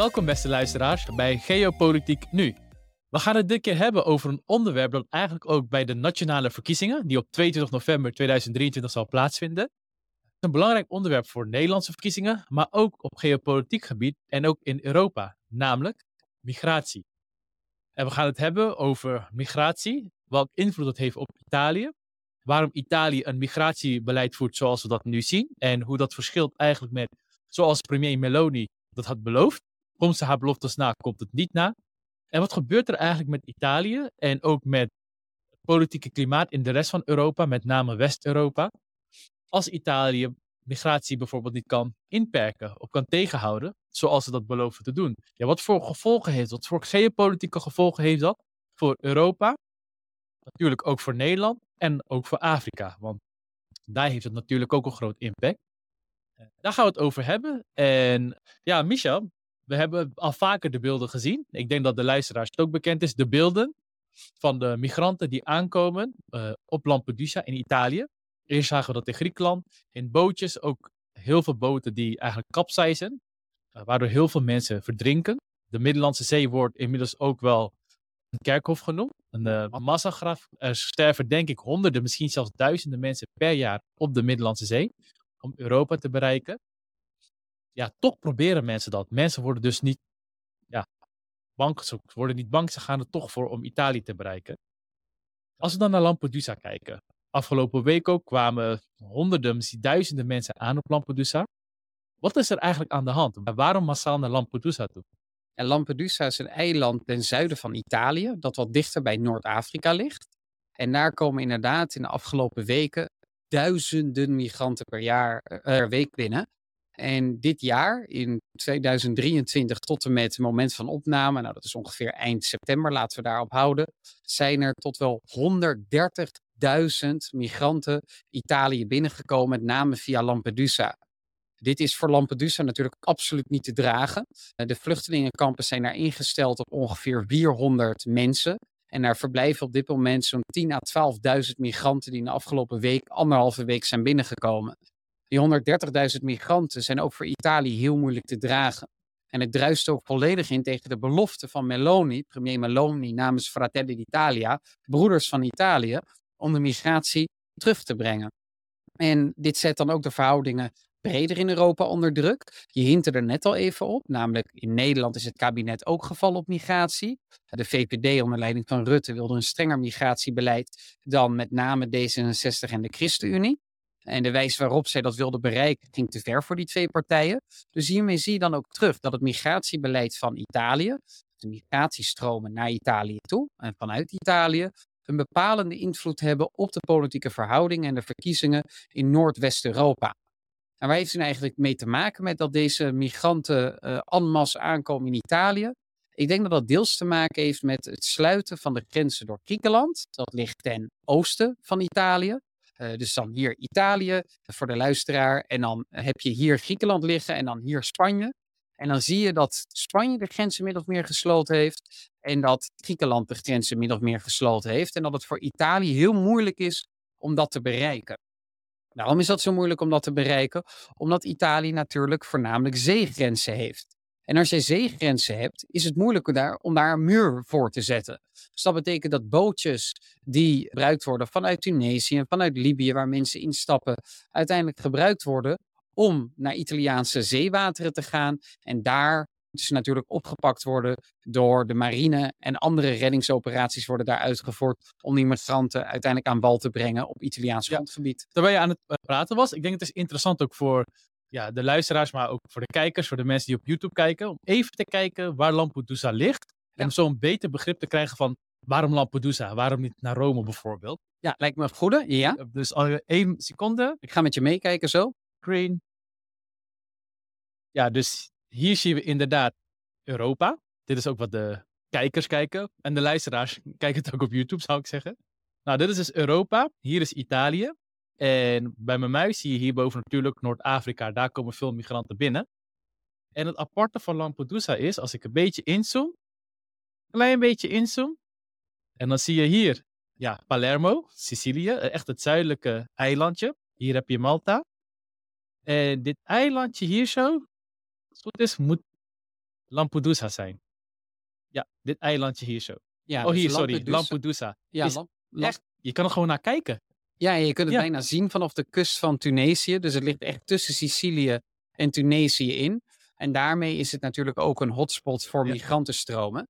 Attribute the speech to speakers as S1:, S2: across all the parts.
S1: Welkom beste luisteraars bij Geopolitiek Nu. We gaan het dit keer hebben over een onderwerp dat eigenlijk ook bij de nationale verkiezingen, die op 22 november 2023 zal plaatsvinden. Het is een belangrijk onderwerp voor Nederlandse verkiezingen, maar ook op geopolitiek gebied en ook in Europa, namelijk migratie. En we gaan het hebben over migratie, welk invloed dat heeft op Italië, waarom Italië een migratiebeleid voert zoals we dat nu zien en hoe dat verschilt eigenlijk met zoals premier Meloni dat had beloofd. Komt ze haar beloftes na, komt het niet na? En wat gebeurt er eigenlijk met Italië en ook met het politieke klimaat in de rest van Europa, met name West-Europa, als Italië migratie bijvoorbeeld niet kan inperken of kan tegenhouden, zoals ze dat beloven te doen? Ja, wat voor gevolgen heeft dat? Wat voor geopolitieke gevolgen heeft dat voor Europa? Natuurlijk ook voor Nederland en ook voor Afrika, want daar heeft het natuurlijk ook een groot impact. Daar gaan we het over hebben. En ja, Michel, we hebben al vaker de beelden gezien. Ik denk dat de luisteraars het ook bekend is. De beelden van de migranten die aankomen uh, op Lampedusa in Italië. Eerst zagen we dat in Griekenland. In bootjes ook heel veel boten die eigenlijk kapseizen. Uh, waardoor heel veel mensen verdrinken. De Middellandse Zee wordt inmiddels ook wel een kerkhof genoemd. Een uh, massagraf. Er sterven denk ik honderden, misschien zelfs duizenden mensen per jaar op de Middellandse Zee. Om Europa te bereiken ja, toch proberen mensen dat. Mensen worden dus niet ja, bang, ze worden niet bang, ze gaan er toch voor om Italië te bereiken. Als we dan naar Lampedusa kijken. Afgelopen week ook kwamen honderden, misschien duizenden mensen aan op Lampedusa. Wat is er eigenlijk aan de hand? Waarom massaal naar Lampedusa toe?
S2: En Lampedusa is een eiland ten zuiden van Italië, dat wat dichter bij Noord-Afrika ligt. En daar komen inderdaad in de afgelopen weken duizenden migranten per jaar eh, per week binnen. En dit jaar, in 2023 tot en met het moment van opname, nou dat is ongeveer eind september, laten we daarop houden, zijn er tot wel 130.000 migranten Italië binnengekomen, met name via Lampedusa. Dit is voor Lampedusa natuurlijk absoluut niet te dragen. Eh, de vluchtelingenkampen zijn daar ingesteld op ongeveer 400 mensen. En daar verblijven op dit moment zo'n 10.000 à 12.000 migranten die in de afgelopen week, anderhalve week zijn binnengekomen. Die 130.000 migranten zijn ook voor Italië heel moeilijk te dragen. En het druist ook volledig in tegen de belofte van Meloni, premier Meloni namens Fratelli d'Italia, broeders van Italië, om de migratie terug te brengen. En dit zet dan ook de verhoudingen breder in Europa onder druk. Je hintte er net al even op, namelijk in Nederland is het kabinet ook gevallen op migratie. De VPD onder leiding van Rutte wilde een strenger migratiebeleid dan met name D66 en de ChristenUnie. En de wijze waarop zij dat wilden bereiken ging te ver voor die twee partijen. Dus hiermee zie je dan ook terug dat het migratiebeleid van Italië, de migratiestromen naar Italië toe en vanuit Italië, een bepalende invloed hebben op de politieke verhoudingen en de verkiezingen in Noordwest-Europa. En waar heeft het nou eigenlijk mee te maken met dat deze migranten uh, en masse aankomen in Italië? Ik denk dat dat deels te maken heeft met het sluiten van de grenzen door Griekenland. Dat ligt ten oosten van Italië. Uh, dus dan hier Italië voor de luisteraar. En dan heb je hier Griekenland liggen en dan hier Spanje. En dan zie je dat Spanje de grenzen min of meer gesloten heeft. En dat Griekenland de grenzen min of meer gesloten heeft. En dat het voor Italië heel moeilijk is om dat te bereiken. Waarom is dat zo moeilijk om dat te bereiken? Omdat Italië natuurlijk voornamelijk zeegrenzen heeft. En als je zeegrenzen hebt, is het moeilijk daar, om daar een muur voor te zetten. Dus dat betekent dat bootjes die gebruikt worden vanuit Tunesië en vanuit Libië, waar mensen instappen, uiteindelijk gebruikt worden om naar Italiaanse zeewateren te gaan en daar dus natuurlijk opgepakt worden door de marine en andere reddingsoperaties worden daar uitgevoerd om die migranten uiteindelijk aan wal te brengen op Italiaans grondgebied.
S1: Terwijl je aan het praten was, ik denk het is interessant ook voor ja, de luisteraars, maar ook voor de kijkers, voor de mensen die op YouTube kijken, om even te kijken waar Lampedusa ligt. En om zo een beter begrip te krijgen van waarom Lampedusa, waarom niet naar Rome bijvoorbeeld.
S2: Ja, lijkt me een goede. Ja.
S1: Dus al één seconde.
S2: Ik ga met je meekijken zo.
S1: Green. Ja, dus hier zien we inderdaad Europa. Dit is ook wat de kijkers kijken. En de luisteraars kijken het ook op YouTube, zou ik zeggen. Nou, dit is dus Europa. Hier is Italië. En bij mijn muis zie je hierboven natuurlijk Noord-Afrika. Daar komen veel migranten binnen. En het aparte van Lampedusa is, als ik een beetje inzoom, een klein beetje inzoom, en dan zie je hier, ja, Palermo, Sicilië, eh, echt het zuidelijke eilandje. Hier heb je Malta. En dit eilandje hier zo, als het goed is, moet Lampedusa zijn. Ja, dit eilandje hier zo.
S2: Ja,
S1: oh,
S2: dus
S1: hier, sorry.
S2: Lampedusa-. Ja,
S1: is
S2: Lam- Lam-
S1: Echt, je kan er gewoon naar kijken.
S2: Ja, je kunt het
S1: Ja.
S2: bijna zien vanaf de kust van Tunesië. Dus het ligt echt tussen Sicilië en Tunesië in. En daarmee is het natuurlijk ook een hotspot voor
S1: Ja.
S2: migrantenstromen.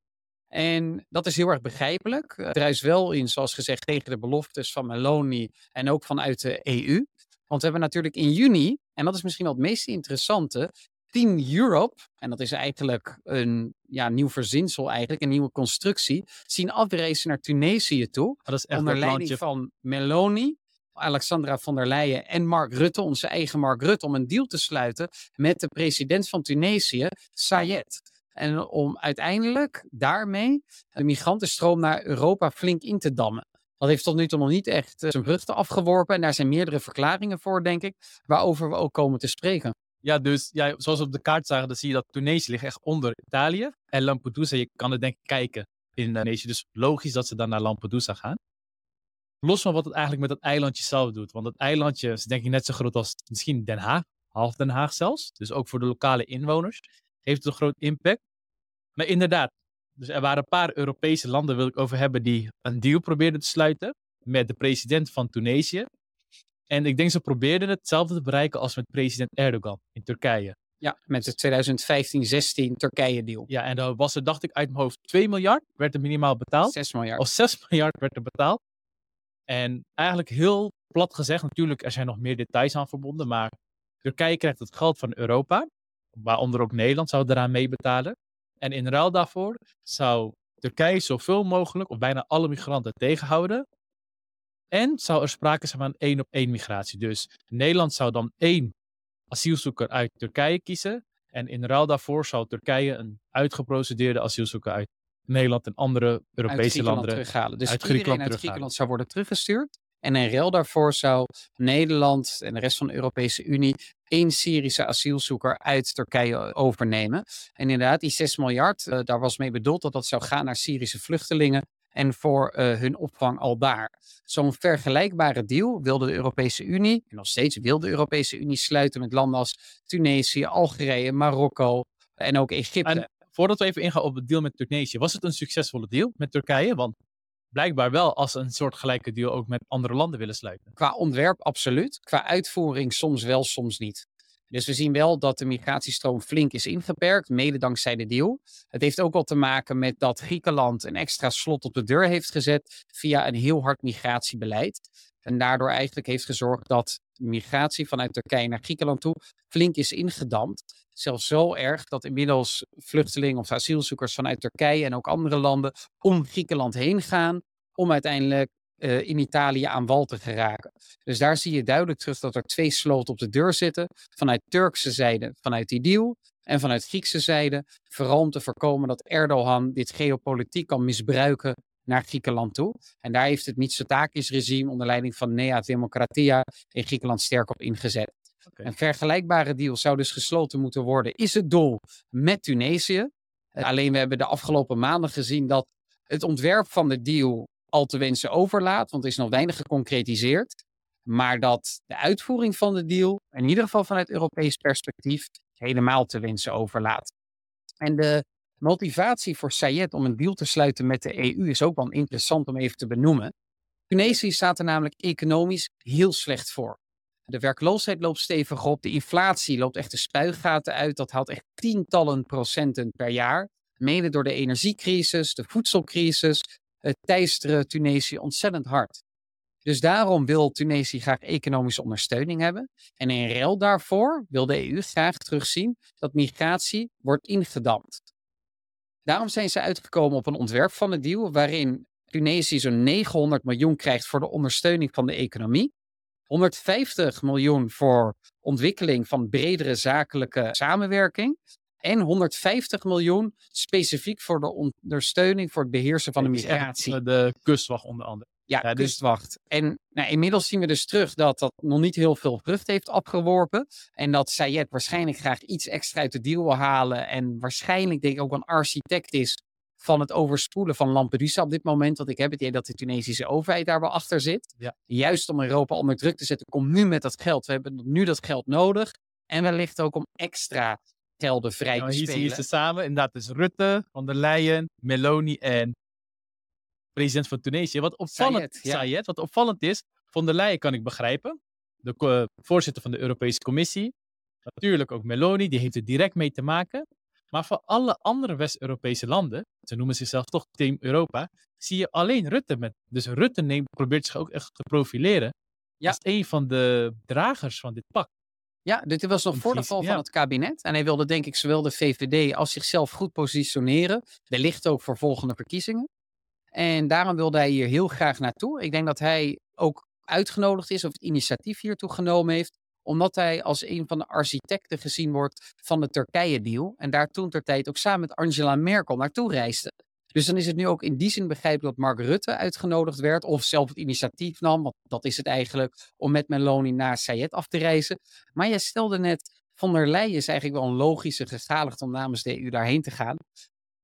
S2: En dat is heel erg begrijpelijk. Het druist wel in, zoals gezegd, tegen de beloftes van Meloni en ook vanuit de EU. Want we hebben natuurlijk in juni, en dat is misschien wel het meest interessante, Team Europe, en dat is eigenlijk een ja, nieuw verzinsel eigenlijk, een nieuwe constructie, zien afreizen naar Tunesië toe
S1: Dat is echt
S2: onder leiding van Meloni, Alexandra van der Leyen en Mark Rutte, onze eigen Mark Rutte, om een deal te sluiten met de president van Tunesië, Sayed. En om uiteindelijk daarmee de migrantenstroom naar Europa flink in te dammen. Dat heeft tot nu toe nog niet echt eh, zijn vruchten afgeworpen. En daar zijn meerdere verklaringen voor, denk ik, waarover we ook komen te spreken.
S1: Ja, dus ja, zoals we op de kaart zagen, dan zie je dat Tunesië ligt echt onder Italië. En Lampedusa, je kan het denk ik kijken in Tunesië. Dus logisch dat ze dan naar Lampedusa gaan. Los van wat het eigenlijk met dat eilandje zelf doet. Want dat eilandje is denk ik net zo groot als misschien Den Haag. Half Den Haag zelfs. Dus ook voor de lokale inwoners heeft het een groot impact. Maar inderdaad, dus er waren een paar Europese landen, wil ik over hebben, die een deal probeerden te sluiten met de president van Tunesië. En ik denk ze probeerden hetzelfde te bereiken als met president Erdogan in Turkije.
S2: Ja, met de 2015-16 Turkije-deal.
S1: Ja, en dan was er, dacht ik, uit mijn hoofd 2 miljard werd er minimaal betaald.
S2: 6 miljard.
S1: Of 6 miljard werd er betaald. En eigenlijk heel plat gezegd, natuurlijk, er zijn nog meer details aan verbonden, maar Turkije krijgt het geld van Europa, waaronder ook Nederland zou eraan meebetalen. En in ruil daarvoor zou Turkije zoveel mogelijk, of bijna alle migranten tegenhouden. En zou er sprake zijn van één op één migratie. Dus Nederland zou dan één asielzoeker uit Turkije kiezen. En in ruil daarvoor zou Turkije een uitgeprocedeerde asielzoeker uit Nederland en andere Europese landen.
S2: terughalen. Dus
S1: uit
S2: iedereen
S1: Griekenland
S2: uit
S1: terughalen.
S2: Griekenland zou worden teruggestuurd. En in ruil daarvoor zou Nederland en de rest van de Europese Unie één Syrische asielzoeker uit Turkije overnemen. En inderdaad, die 6 miljard, eh, daar was mee bedoeld dat dat zou gaan naar Syrische vluchtelingen en voor eh, hun opvang al daar. Zo'n vergelijkbare deal wilde de Europese Unie, en nog steeds wil de Europese Unie sluiten met landen als Tunesië, Algerije, Marokko en ook Egypte.
S1: En voordat we even ingaan op het deal met Tunesië, was het een succesvolle deal met Turkije? Want blijkbaar wel als een soort gelijke deal ook met andere landen willen sluiten.
S2: Qua ontwerp absoluut. Qua uitvoering soms wel, soms niet. Dus we zien wel dat de migratiestroom flink is ingeperkt, mede dankzij de deal. Het heeft ook wel te maken met dat Griekenland een extra slot op de deur heeft gezet via een heel hard migratiebeleid. En daardoor eigenlijk heeft gezorgd dat migratie vanuit Turkije naar Griekenland toe flink is ingedampt. Zelfs zo erg dat inmiddels vluchtelingen of asielzoekers vanuit Turkije en ook andere landen om Griekenland heen gaan. Om uiteindelijk eh, in Italië aan wal te geraken. Dus daar zie je duidelijk terug dat er twee sloten op de deur zitten. Vanuit Turkse zijde, vanuit die deal. En vanuit Griekse zijde, vooral om te voorkomen dat Erdogan dit geopolitiek kan misbruiken naar Griekenland toe. En daar heeft het Mitsotakis-regime onder leiding van Nea Democratia in Griekenland sterk op ingezet. Een vergelijkbare deal zou dus gesloten moeten worden, is het doel met Tunesië. Eh, Alleen we hebben de afgelopen maanden gezien dat het ontwerp van de deal al te wensen overlaat, want er is nog weinig geconcretiseerd. Maar dat de uitvoering van de deal, in ieder geval vanuit Europees perspectief, helemaal te wensen overlaat. En de motivatie voor Sayed om een deal te sluiten met de EU is ook wel interessant om even te benoemen. Tunesië staat er namelijk economisch heel slecht voor. De werkloosheid loopt stevig op, de inflatie loopt echt de spuigaten uit. Dat haalt echt tientallen procenten per jaar. Mede door de energiecrisis, de voedselcrisis, het teisteren Tunesië ontzettend hard. Dus daarom wil Tunesië graag economische ondersteuning hebben. En in ruil daarvoor wil de EU graag terugzien dat migratie wordt ingedampt. Daarom zijn ze uitgekomen op een ontwerp van de deal waarin Tunesië zo'n 900 miljoen krijgt voor de ondersteuning van de economie. 150 miljoen voor ontwikkeling van bredere zakelijke samenwerking. En 150 miljoen specifiek voor de ondersteuning voor het beheersen van de
S1: Het
S2: migratie.
S1: De kustwacht onder andere.
S2: Ja,
S1: Ja, dus-
S2: kustwacht. En nou, inmiddels zien we dus terug dat dat nog niet heel veel vrucht heeft afgeworpen. En dat Sayed waarschijnlijk graag iets extra uit de deal wil halen. En waarschijnlijk denk ik ook een architect is van het overspoelen van Lampedusa op dit moment. Want ik heb het idee dat de Tunesische overheid daar wel achter zit.
S1: Ja.
S2: Juist om Europa onder druk te zetten. Kom nu met dat geld. We hebben nu dat geld nodig. En wellicht ook om extra gelden vrij
S1: Ja, maar
S2: te
S1: hier zie je
S2: spelen.
S1: ze samen. Inderdaad, dus Rutte, Van der Leyen, Meloni en president van Tunesië. Wat opvallend,
S2: Sayed, ja.
S1: Sayed, wat opvallend is, Van der Leyen kan ik begrijpen. De voorzitter van de Europese Commissie. Natuurlijk ook Meloni, die heeft er direct mee te maken. Maar voor alle andere West-Europese landen, ze noemen zichzelf toch Team Europa, zie je alleen Rutte met. Dus Rutte neemt, probeert zich ook echt te profileren
S2: Ja.
S1: als een van de dragers van dit pak.
S2: Ja, dit was nog voor de val van het kabinet. En hij wilde denk ik zowel de VVD als zichzelf goed positioneren. Wellicht ook voor volgende verkiezingen. En daarom wilde hij hier heel graag naartoe. Ik denk dat hij ook uitgenodigd is of het initiatief hiertoe genomen heeft. Omdat hij als een van de architecten gezien wordt van de Turkije-deal. En daar toen ter tijd ook samen met Angela Merkel naartoe reisde. Dus dan is het nu ook in die zin begrijpelijk dat Mark Rutte uitgenodigd werd. Of zelf het initiatief nam, want dat is het eigenlijk. Om met Meloni naar Sayed af te reizen. Maar jij stelde net, Van der Leyen is eigenlijk wel een logische gegadigd om namens de EU daarheen te gaan.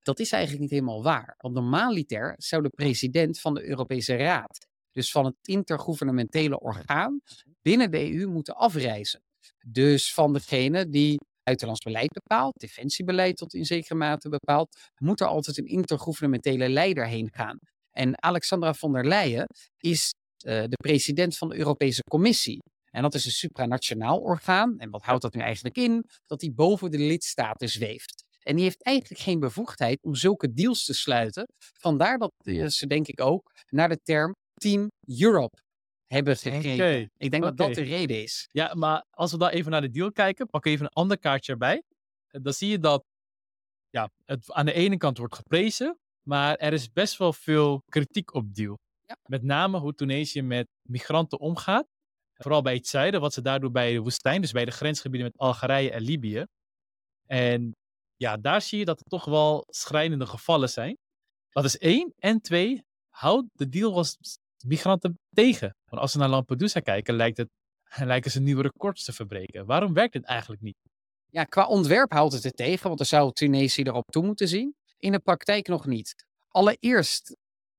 S2: Dat is eigenlijk niet helemaal waar. Want normaaliter zou de president van de Europese Raad, dus van het intergouvernementele orgaan, binnen de EU moeten afreizen. Dus van degene die buitenlands beleid bepaalt, defensiebeleid tot in zekere mate bepaalt, moet er altijd een intergouvernementele leider heen gaan. En Alexandra von der Leyen is eh, de president van de Europese Commissie. En dat is een supranationaal orgaan. En wat houdt dat nu eigenlijk in? Dat die boven de lidstaten zweeft. En die heeft eigenlijk geen bevoegdheid om zulke deals te sluiten. Vandaar dat eh, ze, denk ik, ook naar de term Team Europe hebben gegrepen.
S1: Oké.
S2: Ik denk dat dat de reden is.
S1: Ja, maar als we dan even naar de deal kijken, pak even een ander kaartje erbij. Eh, Dan zie je dat ja, het aan de ene kant wordt geprezen, maar er is best wel veel kritiek op de deal.
S2: Ja.
S1: Met name hoe Tunesië met migranten omgaat. Vooral bij het zuiden, wat ze daar doen bij de woestijn, dus bij de grensgebieden met Algerije en Libië. En ja, daar zie je dat er toch wel schrijnende gevallen zijn. Dat is één. En twee, houdt de deal als migranten tegen. Want als we naar Lampedusa kijken, lijkt het, lijken ze nieuwe records te verbreken. Waarom werkt het eigenlijk niet?
S2: Ja, qua ontwerp houdt het het tegen, want dan zou Tunesië erop toe moeten zien. In de praktijk nog niet. Allereerst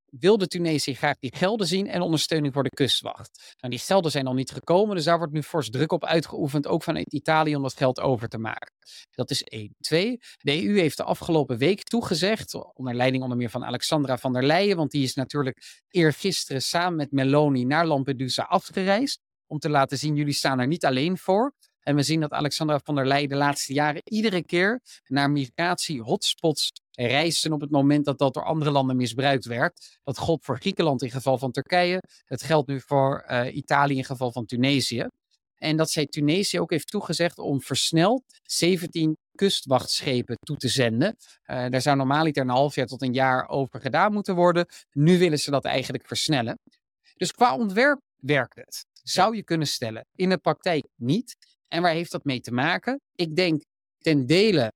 S2: wilde Tunesië graag die gelden zien en ondersteuning voor de kustwacht. Nou, die gelden zijn nog niet gekomen, dus daar wordt nu fors druk op uitgeoefend, ook vanuit Italië, om dat geld over te maken. Dat is één. Twee, de EU heeft de afgelopen week toegezegd, onder leiding onder meer van Alexandra van der Leyen, want die is natuurlijk eergisteren samen met Meloni naar Lampedusa afgereisd, om te laten zien, jullie staan er niet alleen voor. En we zien dat Alexandra van der Leyen de laatste jaren iedere keer naar migratie-hotspots reisde op het moment dat dat door andere landen misbruikt werd. Dat gold voor Griekenland in geval van Turkije. Het geldt nu voor eh, Italië in geval van Tunesië. En dat zij Tunesië ook heeft toegezegd om versneld 17 kustwachtschepen toe te zenden. Eh, daar zou normaaliter een half jaar tot een jaar over gedaan moeten worden. Nu willen ze dat eigenlijk versnellen. Dus qua ontwerp werkt het. Zou je kunnen stellen. In de praktijk niet. En waar heeft dat mee te maken? Ik denk ten dele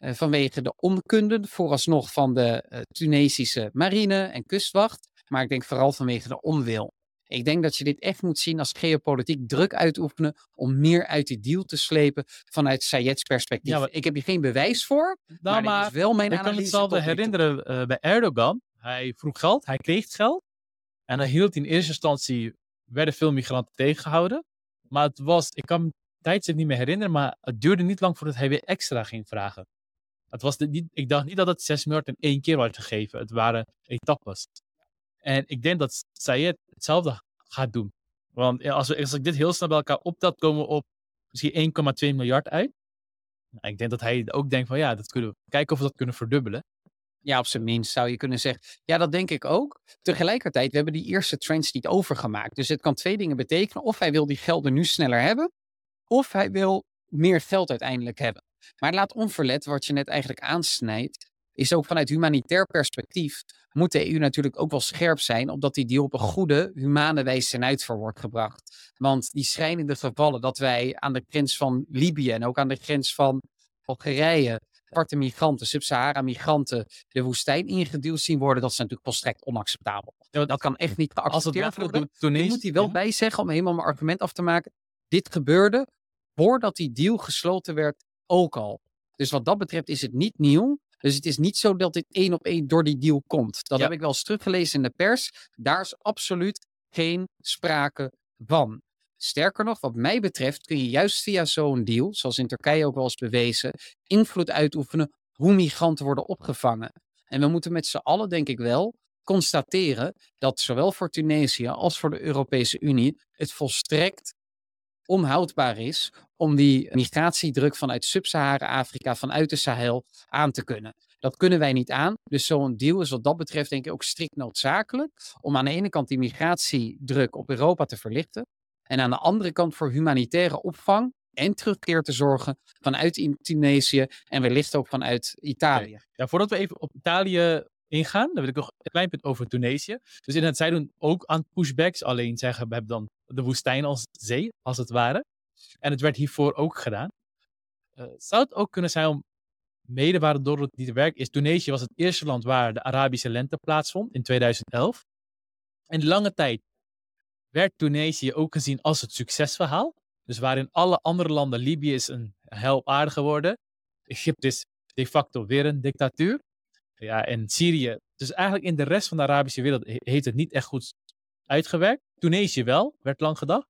S2: vanwege de onkunde, vooralsnog van de eh, Tunesische marine en kustwacht. Maar ik denk vooral vanwege de onwil. Ik denk dat je dit echt moet zien als geopolitiek druk uitoefenen om meer uit die deal te slepen vanuit Sayed's perspectief.
S1: Ja, maar-
S2: Ik heb hier geen bewijs voor,
S1: Nou,
S2: maar, wel mijn
S1: ik kan
S2: analyse.
S1: hetzelfde
S2: tot nu toe.
S1: herinneren eh, bij Erdogan. Hij vroeg geld, hij kreeg geld. En dan hield in eerste instantie, werden veel migranten tegengehouden. Maar het was, ik kan me het tijdstip niet meer herinneren, maar het duurde niet lang voordat hij weer extra ging vragen. Het was niet, ik dacht niet dat het 6 miljard in één keer werd gegeven. Het waren etappes. En ik denk dat Sayed hetzelfde gaat doen. Want als, we, als ik dit heel snel bij elkaar optel, komen we op misschien 1,2 miljard uit. Nou, ik denk dat hij ook denkt van ja, dat kunnen we kijken of we dat kunnen verdubbelen.
S2: Ja, op zijn minst zou je kunnen zeggen. Ja, dat denk ik ook. Tegelijkertijd, we hebben die eerste trends niet overgemaakt. Dus het kan twee dingen betekenen. Of hij wil die gelden nu sneller hebben, of hij wil meer geld uiteindelijk hebben. Maar laat onverlet, wat je net eigenlijk aansnijdt, is ook vanuit humanitair perspectief moet de EU natuurlijk ook wel scherp zijn op dat die deal op een goede, humane wijze ten uitvoer wordt gebracht. Want die schrijnende gevallen dat wij aan de grens van Libië en ook aan de grens van Algerije zwarte migranten, Sub-Sahara-migranten de woestijn ingeduwd zien worden, dat is natuurlijk volstrekt onacceptabel. Dat kan echt niet
S1: Als het
S2: geaccepteerd worden. Ik moet hier wel
S1: ja.
S2: bij zeggen, om helemaal mijn argument af te maken. Dit gebeurde voordat die deal gesloten werd ook al. Dus wat dat betreft is het niet nieuw. Dus het is niet zo dat dit één op één door die deal komt. Dat
S1: Ja.
S2: heb ik wel eens teruggelezen in de pers. Daar is absoluut geen sprake van. Sterker nog, wat mij betreft kun je juist via zo'n deal, zoals in Turkije ook wel eens bewezen, invloed uitoefenen hoe migranten worden opgevangen. En we moeten met z'n allen, denk ik wel, constateren dat zowel voor Tunesië als voor de Europese Unie het volstrekt onhoudbaar is om die migratiedruk vanuit Sub-Sahara-Afrika, vanuit de Sahel, aan te kunnen. Dat kunnen wij niet aan. Dus zo'n deal is wat dat betreft denk ik ook strikt noodzakelijk om aan de ene kant die migratiedruk op Europa te verlichten en aan de andere kant voor humanitaire opvang en terugkeer te zorgen vanuit Tunesië en wellicht ook vanuit Italië.
S1: Ja, voordat we even op Italië ingaan, dan wil ik nog een klein punt over Tunesië. Dus inderdaad, zij doen ook aan pushbacks, alleen zeggen we hebben dan de woestijn als zee, als het ware. En het werd hiervoor ook gedaan. Uh, zou het ook kunnen zijn om, mede waardoor het niet werkt, is Tunesië was het eerste land waar de Arabische lente plaatsvond in 2011. En lange tijd werd Tunesië ook gezien als het succesverhaal. Dus waarin alle andere landen, Libië is een hel aardig geworden. Egypte is de facto weer een dictatuur. Ja, en Syrië. Dus eigenlijk in de rest van de Arabische wereld heeft het niet echt goed uitgewerkt. Tunesië wel, werd lang gedacht.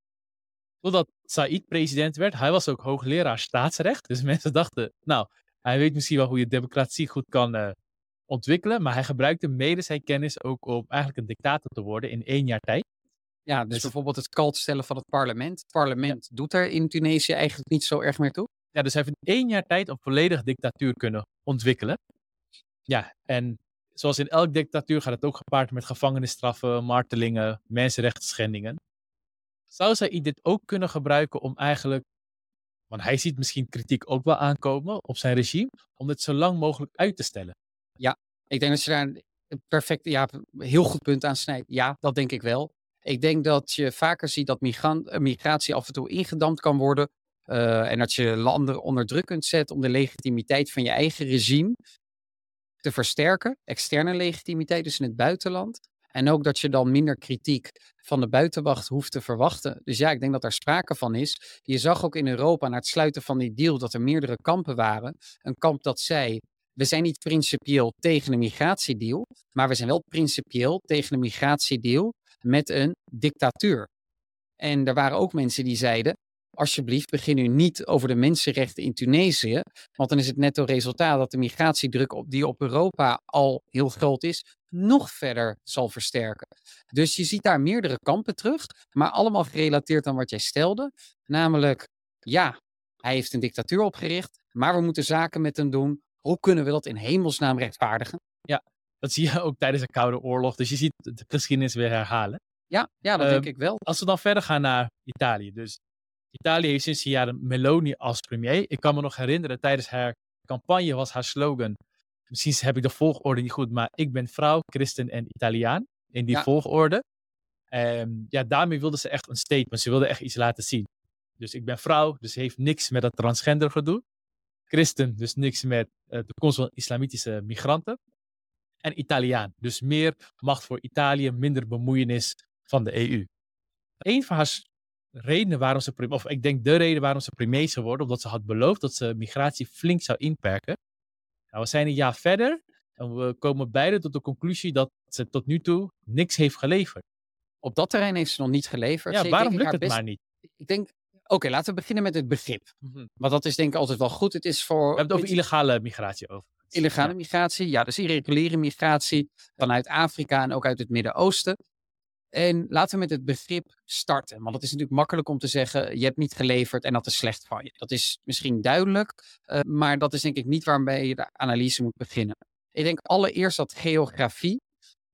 S1: Totdat Said president werd. Hij was ook hoogleraar staatsrecht. Dus mensen dachten, nou, hij weet misschien wel hoe je democratie goed kan uh, ontwikkelen. Maar hij gebruikte mede zijn kennis ook om eigenlijk een dictator te worden in één jaar tijd.
S2: Ja, dus, dus bijvoorbeeld het kalt stellen van het parlement. Het parlement doet er in Tunesië eigenlijk niet zo erg meer toe.
S1: Ja, dus hij heeft in één jaar tijd een volledige dictatuur kunnen ontwikkelen. Ja, en zoals in elk dictatuur gaat het ook gepaard met gevangenisstraffen, martelingen, mensenrechten schendingen. Zou zij dit ook kunnen gebruiken om eigenlijk, want hij ziet misschien kritiek ook wel aankomen op zijn regime, om dit zo lang mogelijk uit te stellen?
S2: Ja, ik denk dat je daar een perfect, ja, heel goed punt aan snijdt. Ja, dat denk ik wel. Ik denk dat je vaker ziet dat migrant, migratie af en toe ingedampt kan worden. Uh, en dat je landen onder druk kunt zetten om de legitimiteit van je eigen regime te versterken. Externe legitimiteit, dus in het buitenland. En ook dat je dan minder kritiek van de buitenwacht hoeft te verwachten. Dus ja, ik denk dat daar sprake van is. Je zag ook in Europa na het sluiten van die deal dat er meerdere kampen waren. Een kamp dat zei, we zijn niet principieel tegen een migratiedeal, maar we zijn wel principieel tegen een migratiedeal met een dictatuur. En er waren ook mensen die zeiden, alsjeblieft begin nu niet over de mensenrechten in Tunesië, want dan is het netto resultaat dat de migratiedruk op, die op Europa al heel groot is, nog verder zal versterken. Dus je ziet daar meerdere kampen terug, maar allemaal gerelateerd aan wat jij stelde, namelijk ja, hij heeft een dictatuur opgericht, maar we moeten zaken met hem doen. Hoe kunnen we dat in hemelsnaam rechtvaardigen?
S1: Ja, dat zie je ook tijdens de Koude Oorlog. Dus je ziet de geschiedenis weer herhalen.
S2: Ja, ja dat denk ehm, ik wel.
S1: Als we dan verder gaan naar Italië. Dus Italië heeft sinds de jaren Meloni als premier. Ik kan me nog herinneren, tijdens haar campagne was haar slogan. Misschien heb ik de volgorde niet goed, maar ik ben vrouw, christen en Italiaan. In die volgorde. Um, ja, daarmee wilde ze echt een statement. Ze wilde echt iets laten zien. Dus ik ben vrouw, dus heeft niks met dat transgender gedoe. Christen, dus niks met uh, de komst van islamitische migranten. En Italiaan, dus meer macht voor Italië, minder bemoeienis van de EU. Een van haar redenen waarom ze, of ik denk de reden waarom ze premier is geworden, omdat ze had beloofd dat ze migratie flink zou inperken. Nou, we zijn een jaar verder en we komen beide tot de conclusie dat ze tot nu toe niks heeft geleverd.
S2: Op dat terrein heeft ze nog niet geleverd.
S1: Ja, waarom lukt het maar niet?
S2: Ik denk, oké, laten we beginnen met het begrip. Mm Want dat is denk ik altijd wel goed. Het is voor...
S1: We hebben het over illegale migratie over.
S2: Illegale migratie, ja, dus irreguliere migratie vanuit Afrika en ook uit het Midden-Oosten. En laten we met het begrip starten. Want het is natuurlijk makkelijk om te zeggen: je hebt niet geleverd en dat is slecht van je. Dat is misschien duidelijk, uh, maar dat is denk ik niet waarmee je de analyse moet beginnen. Ik denk allereerst dat geografie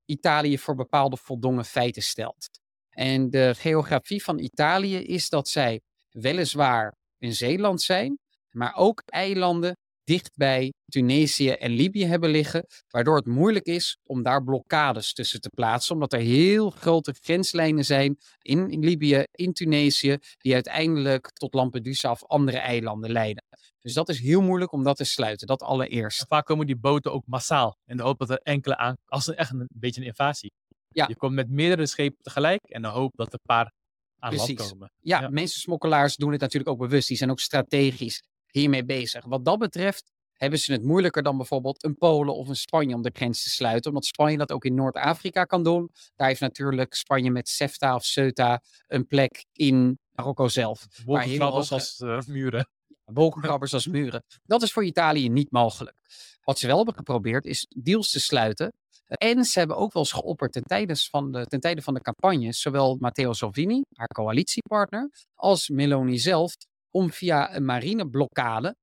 S2: Italië voor bepaalde voldongen feiten stelt. En de geografie van Italië is dat zij weliswaar een zeeland zijn, maar ook eilanden dicht bij Tunesië en Libië hebben liggen, waardoor het moeilijk is om daar blokkades tussen te plaatsen, omdat er heel grote grenslijnen zijn in, Libië, in Tunesië, die uiteindelijk tot Lampedusa of andere eilanden leiden. Dus dat is heel moeilijk om dat te sluiten, dat allereerst.
S1: vaak komen die boten ook massaal in de hoop dat er enkele aan, als een echt een, beetje een invasie. Ja. Je komt met meerdere schepen tegelijk en de hoop dat er een paar aan land komen.
S2: Ja, ja, mensensmokkelaars doen het natuurlijk ook bewust. Die zijn ook strategisch hiermee bezig. Wat dat betreft hebben ze het moeilijker dan bijvoorbeeld een Polen of een Spanje om de grens te sluiten. Omdat Spanje dat ook in Noord-Afrika kan doen. Daar heeft natuurlijk Spanje met CEFTA of CETA een plek in Marokko zelf.
S1: Wolkenkrabbers als uh, muren.
S2: Wolkenkrabbers als muren. Dat is voor Italië niet mogelijk. Wat ze wel hebben geprobeerd is deals te sluiten. En ze hebben ook wel eens geopperd ten tijde van de, ten tijde van de campagne, zowel Matteo Salvini, haar coalitiepartner, als Meloni zelf, om via een marineblokkade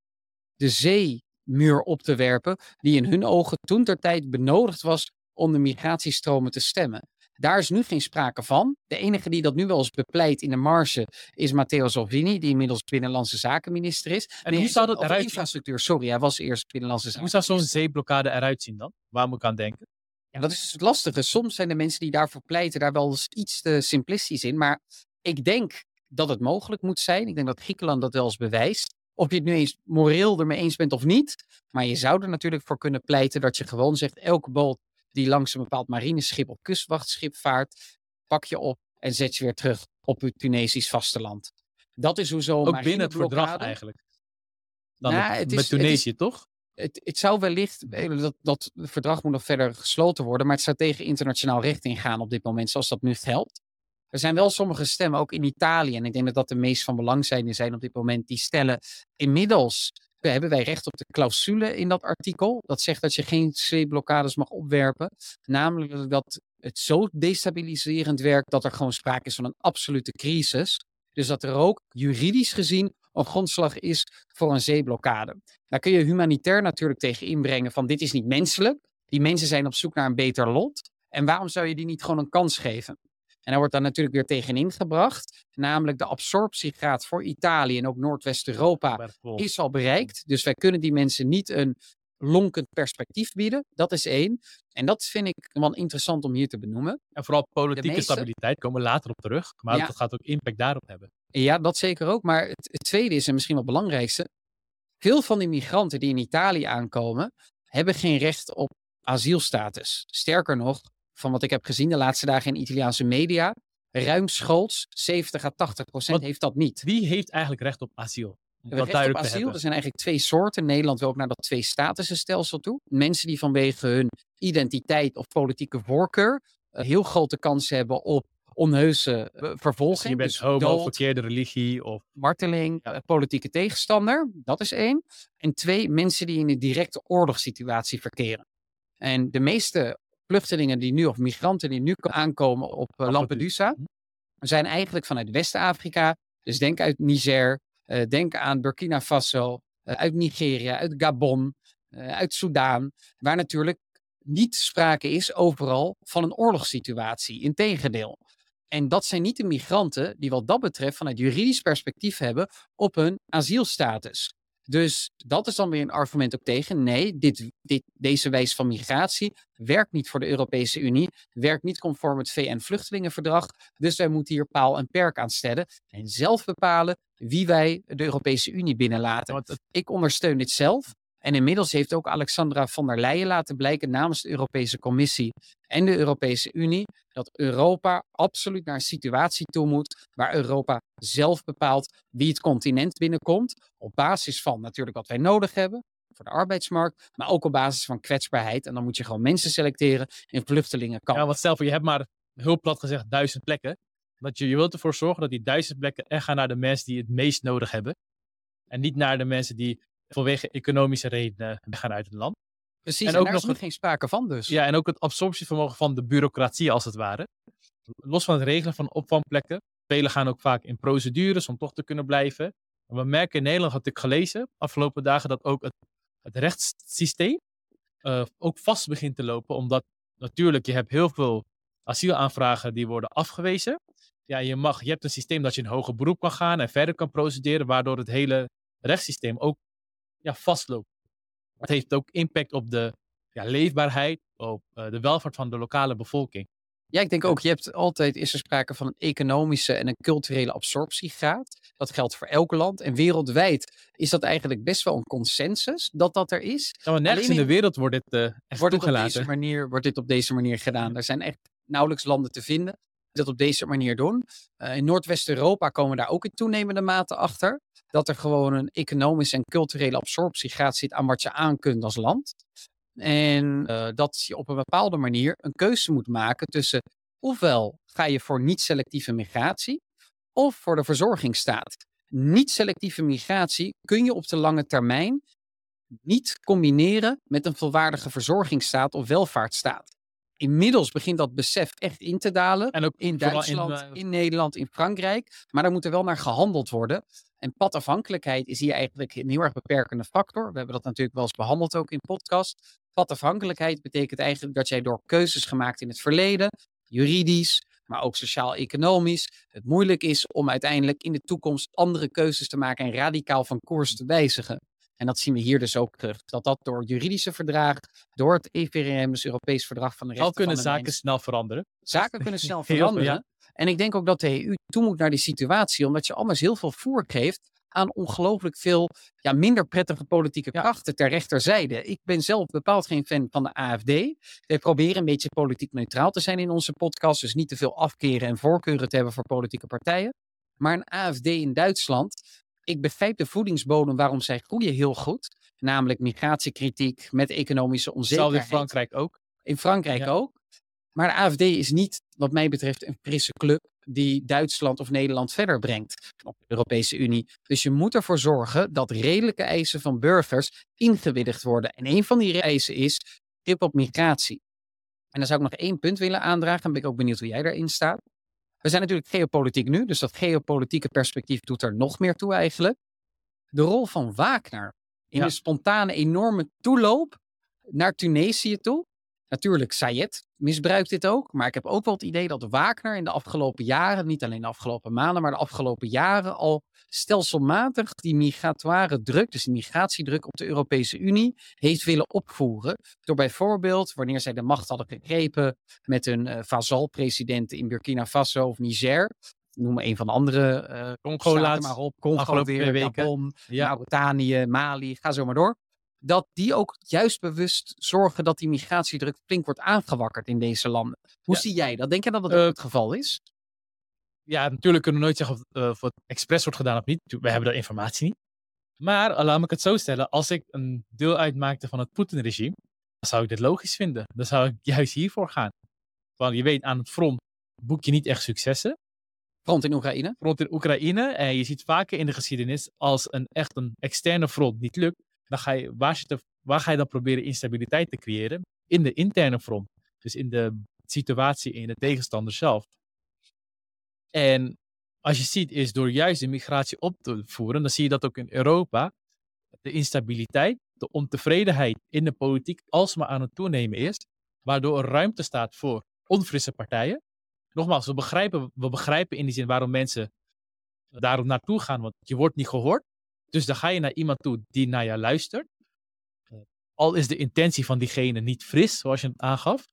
S2: de zeemuur op te werpen, die in hun ogen toen ter tijd benodigd was om de migratiestromen te stemmen. Daar is nu geen sprake van. De enige die dat nu wel eens bepleit in de marge is Matteo Salvini, die inmiddels Binnenlandse Zakenminister is.
S1: En hoe zou dat eruit
S2: Infrastructuur, sorry, hij was eerst Binnenlandse Zaken.
S1: Hoe zou zo'n zeeblokkade eruit zien dan? Waar moet ik aan denken?
S2: Ja, dat is dus het lastige. Soms zijn de mensen die daarvoor pleiten daar wel eens iets te simplistisch in. Maar ik denk dat het mogelijk moet zijn. Ik denk dat Griekenland dat wel eens bewijst. Of je het nu eens moreel ermee eens bent of niet. Maar je zou er natuurlijk voor kunnen pleiten dat je gewoon zegt: elke boot die langs een bepaald marineschip of kustwachtschip vaart, pak je op en zet je weer terug op het Tunesisch vasteland. Dat is hoe zo'n
S1: Ook binnen het verdrag eigenlijk. Dan nou, het, met Tunesië, toch?
S2: Het, het, zou wellicht, eh, dat, dat verdrag moet nog verder gesloten worden, maar het zou tegen internationaal recht ingaan op dit moment, zoals dat nu helpt. Er zijn wel sommige stemmen, ook in Italië, en ik denk dat dat de meest van belang zijn, zijn op dit moment, die stellen inmiddels hebben wij recht op de clausule in dat artikel. Dat zegt dat je geen zeeblokkades mag opwerpen. Namelijk dat het zo destabiliserend werkt dat er gewoon sprake is van een absolute crisis. Dus dat er ook juridisch gezien een grondslag is voor een zeeblokkade. Daar kun je humanitair natuurlijk tegen inbrengen van dit is niet menselijk. Die mensen zijn op zoek naar een beter lot. En waarom zou je die niet gewoon een kans geven? En daar wordt dan natuurlijk weer tegen ingebracht. Namelijk de absorptiegraad voor Italië en ook Noordwest-Europa is al bereikt. Dus wij kunnen die mensen niet een lonkend perspectief bieden. Dat is één. En dat vind ik wel interessant om hier te benoemen.
S1: En vooral politieke stabiliteit komen we later op terug. Maar dat gaat ook impact daarop hebben.
S2: Ja, dat zeker ook. Maar het, het tweede is, en misschien wel het belangrijkste. Veel van die migranten die in Italië aankomen, hebben geen recht op asielstatus. Sterker nog, van wat ik heb gezien de laatste dagen in Italiaanse media, ruimschoots, 70 à 80 procent heeft dat niet.
S1: Wie heeft eigenlijk recht op asiel?
S2: Wat recht op asiel, er zijn eigenlijk twee soorten. Nederland wil ook naar dat twee statussen toe. Mensen die vanwege hun identiteit of politieke voorkeur een heel grote kans hebben op onheuse eh, vervolging.
S1: Je bent dus homo, verkeerde religie of...
S2: Marteling, ja. politieke tegenstander, dat is één. En twee, mensen die in een directe oorlogssituatie verkeren. En de meeste vluchtelingen die nu, of migranten die nu aankomen op uh, Lampedusa, mhm. zijn eigenlijk vanuit West-Afrika. Dus denk uit Niger, uh, denk aan Burkina Faso, uh, uit Nigeria, uit Gabon, uit Soudaan, waar natuurlijk niet sprake is overal van een oorlogssituatie. Integendeel. En dat zijn niet de migranten die wat dat betreft vanuit juridisch perspectief hebben op hun asielstatus. Dus dat is dan weer een argument ook tegen. Nee, dit, dit, deze wijze van migratie werkt niet voor de Europese Unie, werkt niet conform het VN-vluchtelingenverdrag. Dus wij moeten hier paal en perk aan stellen en zelf bepalen wie wij de Europese Unie binnenlaten. Ik ondersteun dit zelf. En inmiddels heeft ook Alexandra von der Leyen laten blijken namens de Europese Commissie en de Europese Unie dat Europa absoluut naar een situatie toe moet waar Europa zelf bepaalt wie het continent binnenkomt. Op basis van natuurlijk wat wij nodig hebben voor de arbeidsmarkt, maar ook op basis van kwetsbaarheid. En dan moet je gewoon mensen selecteren in vluchtelingenkampen.
S1: Ja, want stel voor je hebt maar heel plat gezegd duizend plekken. Dat je, je wilt ervoor zorgen dat die duizend plekken echt gaan naar de mensen die het meest nodig hebben. En niet naar de mensen die vanwege economische redenen gaan uit het land.
S2: Precies, en, ook nog is geen sprake van dus.
S1: Ja, en ook het absorptievermogen van de bureaucratie als het ware. Los van het regelen van opvangplekken. Velen gaan ook vaak in procedures om toch te kunnen blijven. En we merken in Nederland, had ik gelezen afgelopen dagen, dat ook het, het rechtssysteem uh, ook vast begint te lopen. Omdat natuurlijk, je hebt heel veel asielaanvragen die worden afgewezen. Ja, je, mag, je hebt een systeem dat je in hoger beroep kan gaan en verder kan procederen, waardoor het hele rechtssysteem ook ja, vastloopt. Het heeft ook impact op de ja, leefbaarheid, op uh, de welvaart van de lokale bevolking.
S2: Ja, ik denk ook, je hebt altijd, is er sprake van een economische en een culturele absorptiegraad. Dat geldt voor elk land. En wereldwijd is dat eigenlijk best wel een consensus dat dat er is.
S1: Ja, maar nergens in de wereld wordt dit uh, echt wordt toegelaten.
S2: Op deze manier, wordt dit op deze manier gedaan. Er zijn echt nauwelijks landen te vinden die dat op deze manier doen. Uh, in Noordwest-Europa komen daar ook in toenemende mate achter dat er gewoon een economische en culturele absorptiegraad zit aan wat je aan kunt als land. En uh, dat je op een bepaalde manier een keuze moet maken tussen ofwel ga je voor niet-selectieve migratie, of voor de verzorgingsstaat. Niet-selectieve migratie kun je op de lange termijn niet combineren met een volwaardige verzorgingsstaat of welvaartsstaat. Inmiddels begint dat besef echt in te dalen.
S1: En ook
S2: in Duitsland, in,
S1: eh,
S2: Nederland, in Frankrijk. Maar daar moet er wel naar gehandeld worden. En padafhankelijkheid is hier eigenlijk een heel erg beperkende factor. We hebben dat natuurlijk wel eens behandeld ook in podcast. Padafhankelijkheid betekent eigenlijk dat jij door keuzes gemaakt in het verleden, juridisch, maar ook sociaal-economisch, het moeilijk is om uiteindelijk in de toekomst andere keuzes te maken en radicaal van koers te wijzigen. En dat zien we hier dus ook terug. Dat dat door juridische verdragen, door het EVRM, dus Europees Verdrag van de
S1: al
S2: Rechten
S1: kunnen
S2: van de
S1: zaken
S2: Mens,
S1: snel veranderen.
S2: Zaken kunnen snel veranderen.
S1: ja.
S2: En ik denk ook dat de EU toe moet naar die situatie, omdat je anders heel veel voer geeft aan ongelooflijk veel ja, minder prettige politieke krachten ter rechterzijde. Ik ben zelf bepaald geen fan van de AFD. Wij proberen een beetje politiek neutraal te zijn in onze podcast, dus niet te veel afkeren en voorkeuren te hebben voor politieke partijen. Maar een AFD in Duitsland, ik begrijp de voedingsbodem waarom zij groeien heel goed. Namelijk migratiekritiek met economische
S1: Hetzelfde in
S2: onzekerheid.
S1: Frankrijk ook.
S2: In Frankrijk
S1: Ja.
S2: ook. Maar de AFD is niet, wat mij betreft, een frisse club die Duitsland of Nederland verder brengt op de Europese Unie. Dus je moet ervoor zorgen dat redelijke eisen van burgers ingewilligd worden. En een van die eisen is grip op migratie. En dan zou ik nog één punt willen aandragen. Dan ben ik ook benieuwd hoe jij daarin staat. We zijn natuurlijk geopolitiek nu, dus dat geopolitieke perspectief doet er nog meer toe eigenlijk. De rol van Wagner in
S1: Ja.
S2: de spontane enorme toeloop naar Tunesië toe. Natuurlijk, Sayed misbruikt dit ook. Maar ik heb ook wel het idee dat Wagner in de afgelopen jaren, niet alleen de afgelopen maanden, maar de afgelopen jaren al stelselmatig die migratoire druk, dus die migratiedruk op de Europese Unie, heeft willen opvoeren. Door bijvoorbeeld, wanneer zij de macht hadden gegrepen met hun eh vazalpresidenten in Burkina Faso of Niger, noem een van de andere eh
S1: Congo
S2: maar op, Congo
S1: afgelopen
S2: weer,
S1: weken.
S2: Gabon,
S1: Ja.
S2: Mauritanië, Mali, ga zo maar door. Dat die ook juist bewust zorgen dat die migratiedruk flink wordt aangewakkerd in deze landen. Hoe
S1: Ja.
S2: zie jij dat? Denk je dat dat
S1: Eh,
S2: het geval is?
S1: ja, natuurlijk kunnen we nooit zeggen of, eh, of het expres wordt gedaan of niet. We hebben de informatie niet. Maar eh, laat me het zo stellen. Als ik een deel uitmaakte van het Poetin-regime, dan zou ik dit logisch vinden. Dan zou ik juist hiervoor gaan. Want je weet, aan het front boek je niet echt successen.
S2: Front in Oekraïne?
S1: Front in Oekraïne. En je ziet vaker in de geschiedenis, als een echt een externe front niet lukt, waar, zit waar ga je dan proberen instabiliteit te creëren? In de interne front. Dus in de situatie in de tegenstander zelf. En als je ziet, is door juist de migratie op te voeren, dan zie je dat ook in Europa de instabiliteit, de ontevredenheid in de politiek alsmaar aan het toenemen is, waardoor er ruimte staat voor onfrisse partijen. Nogmaals, we begrijpen, we begrijpen in die zin waarom mensen daarom naartoe gaan, want je wordt niet gehoord. Dus dan ga je naar iemand toe die naar je luistert. Al is de intentie van diegene niet fris, zoals je het aangaf.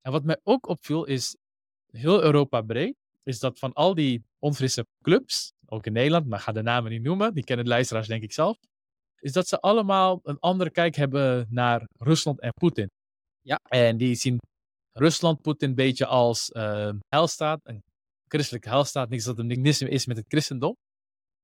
S1: En wat mij ook opviel is, heel Europa breed, is dat van al die onfrisse clubs, ook in Nederland, maar ga de namen niet noemen, die kennen de luisteraars denk ik zelf, is dat ze allemaal een andere kijk hebben naar Rusland en Poetin.
S2: Ja.
S1: En die zien Rusland, Poetin een beetje als eh heilstaat, een christelijke heilstaat, niks dat er niks is met het christendom.